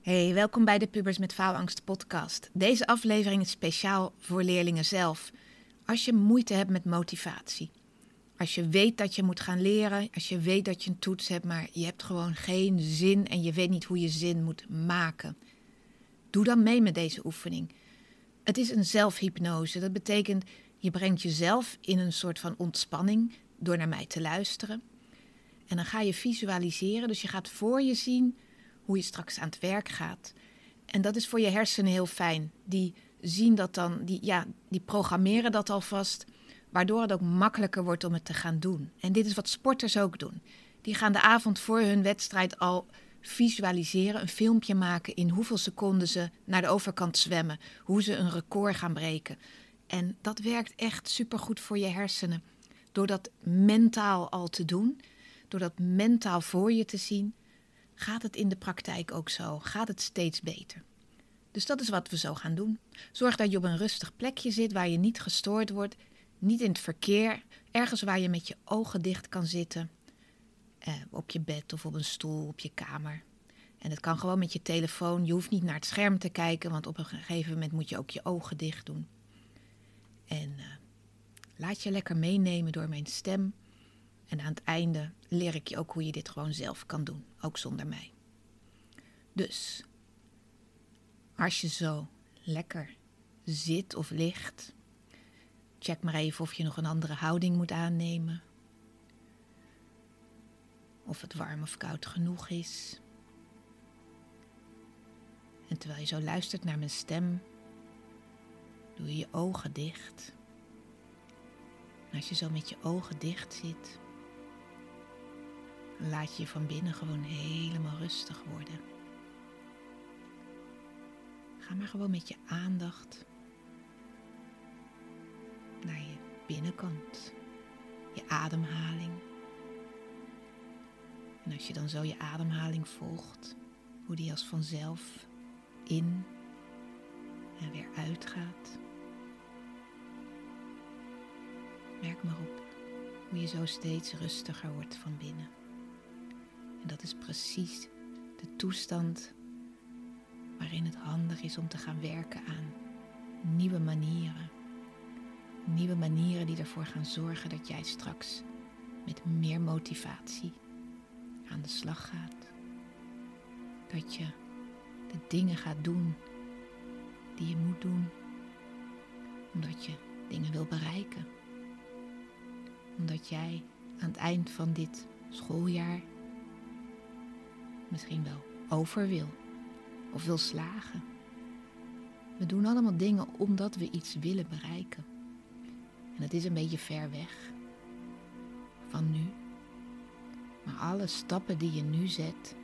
Hey, welkom bij de Pubers met Faalangst podcast. Deze aflevering is speciaal voor leerlingen zelf. Als je moeite hebt met motivatie. Als je weet dat je moet gaan leren, als je weet dat je een toets hebt, maar je hebt gewoon geen zin en je weet niet hoe je zin moet maken. Doe dan mee met deze oefening. Het is een zelfhypnose. Dat betekent je brengt jezelf in een soort van ontspanning door naar mij te luisteren. En dan ga je visualiseren, dus je gaat voor je zien hoe je straks aan het werk gaat. En dat is voor je hersenen heel fijn. Die zien dat dan, die, ja, die programmeren dat alvast, waardoor het ook makkelijker wordt om het te gaan doen. En dit is wat sporters ook doen. Die gaan de avond voor hun wedstrijd al visualiseren, een filmpje maken in hoeveel seconden ze naar de overkant zwemmen, hoe ze een record gaan breken. En dat werkt echt supergoed voor je hersenen. Door dat mentaal al te doen, door dat mentaal voor je te zien, gaat het in de praktijk ook zo, gaat het steeds beter. Dus dat is wat we zo gaan doen. Zorg dat je op een rustig plekje zit waar je niet gestoord wordt, niet in het verkeer, ergens waar je met je ogen dicht kan zitten. Eh, op je bed of op een stoel, op je kamer. En het kan gewoon met je telefoon. Je hoeft niet naar het scherm te kijken, want op een gegeven moment moet je ook je ogen dicht doen. En uh, laat je lekker meenemen door mijn stem. En aan het einde leer ik je ook hoe je dit gewoon zelf kan doen, ook zonder mij. Dus, als je zo lekker zit of ligt, check maar even of je nog een andere houding moet aannemen. Of het warm of koud genoeg is. En terwijl je zo luistert naar mijn stem, doe je je ogen dicht. En als je zo met je ogen dicht zit, laat je van binnen gewoon helemaal rustig worden. Ga maar gewoon met je aandacht naar je binnenkant, je ademhaling. En als je dan zo je ademhaling volgt, hoe die als vanzelf in en weer uitgaat. Merk maar op hoe je zo steeds rustiger wordt van binnen. En dat is precies de toestand waarin het handig is om te gaan werken aan nieuwe manieren. Nieuwe manieren die ervoor gaan zorgen dat jij straks met meer motivatie aan de slag gaat. Dat je de dingen gaat doen die je moet doen, omdat je dingen wil bereiken. Omdat jij aan het eind van dit schooljaar misschien wel over wil of wil slagen. We doen allemaal dingen omdat we iets willen bereiken. En het is een beetje ver weg van nu. Maar alle stappen die je nu zet,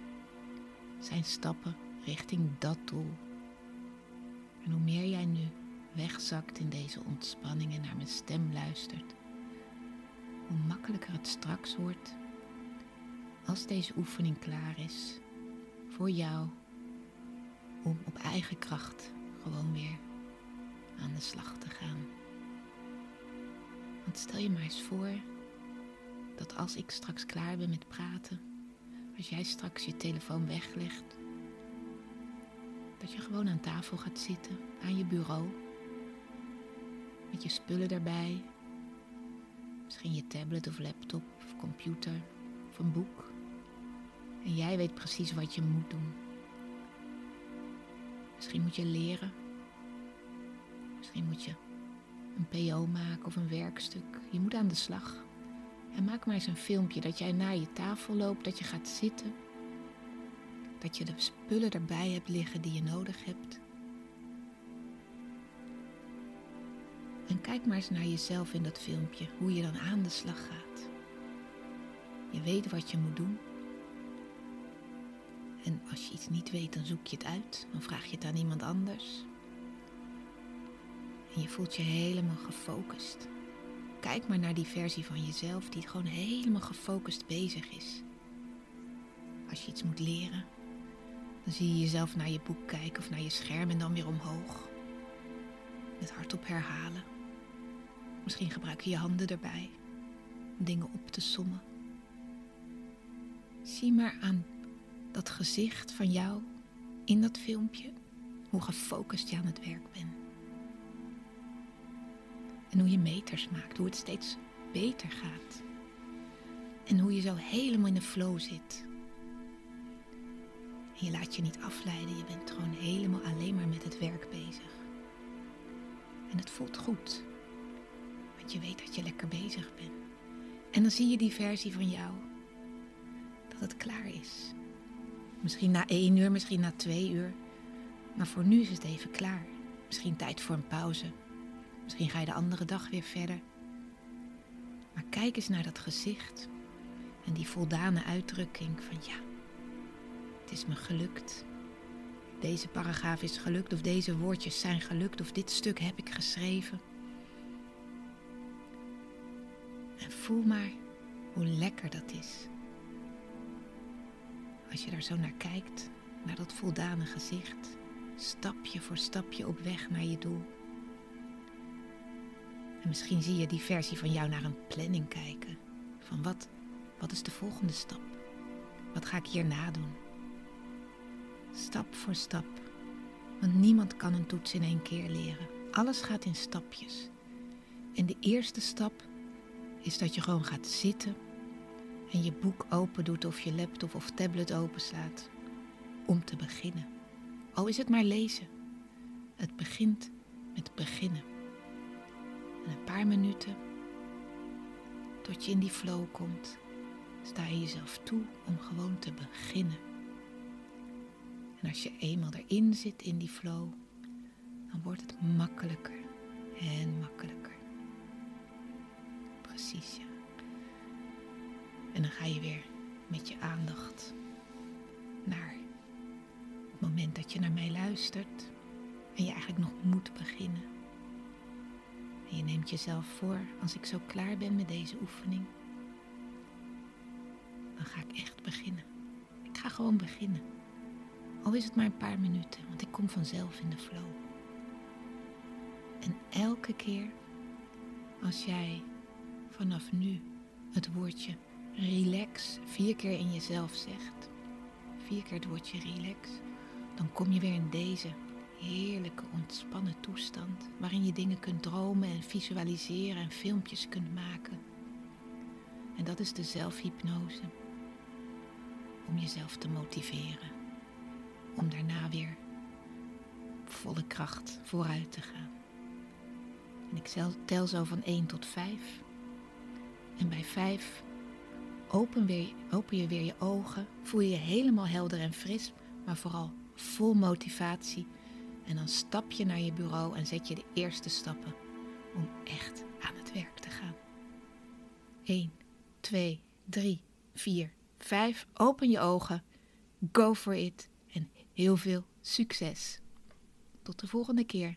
zijn stappen richting dat doel. En hoe meer jij nu wegzakt in deze ontspanning en naar mijn stem luistert, hoe makkelijker het straks wordt als deze oefening klaar is voor jou om op eigen kracht gewoon weer aan de slag te gaan. Want stel je maar eens voor dat als ik straks klaar ben met praten, als jij straks je telefoon weglegt, dat je gewoon aan tafel gaat zitten, aan je bureau, met je spullen erbij, misschien je tablet of laptop of computer of een boek. En jij weet precies wat je moet doen. Misschien moet je leren. Misschien moet je een PO maken of een werkstuk. Je moet aan de slag. En maak maar eens een filmpje dat jij naar je tafel loopt, dat je gaat zitten. Dat je de spullen erbij hebt liggen die je nodig hebt. En kijk maar eens naar jezelf in dat filmpje, hoe je dan aan de slag gaat. Je weet wat je moet doen. En als je iets niet weet, dan zoek je het uit. Dan vraag je het aan iemand anders. En je voelt je helemaal gefocust. Kijk maar naar die versie van jezelf die gewoon helemaal gefocust bezig is. Als je iets moet leren, dan zie je jezelf naar je boek kijken of naar je scherm en dan weer omhoog. Met hardop herhalen. Misschien gebruik je je handen erbij om dingen op te sommen. Zie maar aan dat gezicht van jou in dat filmpje hoe gefocust je aan het werk bent. En hoe je meters maakt, hoe het steeds beter gaat. En hoe je zo helemaal in de flow zit. Je laat je niet afleiden, je bent gewoon helemaal alleen maar met het werk bezig. En het voelt goed, want je weet dat je lekker bezig bent. En dan zie je die versie van jou, dat het klaar is. Misschien na één uur, misschien na twee uur. Maar voor nu is het even klaar. Misschien tijd voor een pauze. Misschien ga je de andere dag weer verder. Maar kijk eens naar dat gezicht en die voldane uitdrukking van ja, het is me gelukt. Deze paragraaf is gelukt of deze woordjes zijn gelukt of dit stuk heb ik geschreven. En voel maar hoe lekker dat is. Als je daar zo naar kijkt, naar dat voldane gezicht, stapje voor stapje op weg naar je doel. En misschien zie je die versie van jou naar een planning kijken. Van wat, wat is de volgende stap? Wat ga ik hierna doen? Stap voor stap. Want niemand kan een toets in één keer leren. Alles gaat in stapjes. En de eerste stap is dat je gewoon gaat zitten en je boek open doet of je laptop of tablet openslaat om te beginnen. Al is het maar lezen. Het begint met beginnen. En een paar minuten tot je in die flow komt, sta je jezelf toe om gewoon te beginnen. En als je eenmaal erin zit in die flow, dan wordt het makkelijker en makkelijker. Precies, ja. Dan ga je weer met je aandacht naar het moment dat je naar mij luistert en je eigenlijk nog moet beginnen. En je neemt jezelf voor, als ik zo klaar ben met deze oefening, dan ga ik echt beginnen. Ik ga gewoon beginnen. Al is het maar een paar minuten, want ik kom vanzelf in de flow. En elke keer als jij vanaf nu het woordje relax vier keer in jezelf zegt, vier keer het woordje relax, dan kom je weer in deze heerlijke ontspannen toestand waarin je dingen kunt dromen en visualiseren en filmpjes kunt maken. En dat is de zelfhypnose. Om jezelf te motiveren. Om daarna weer volle kracht vooruit te gaan. En ik tel zo van 1 tot 5. En bij 5 open, weer, open je weer je ogen. Voel je je helemaal helder en fris, maar vooral vol motivatie. En dan stap je naar je bureau en zet je de eerste stappen om echt aan het werk te gaan. 1, 2, 3, 4, 5. Open je ogen. Go for it. En heel veel succes. Tot de volgende keer.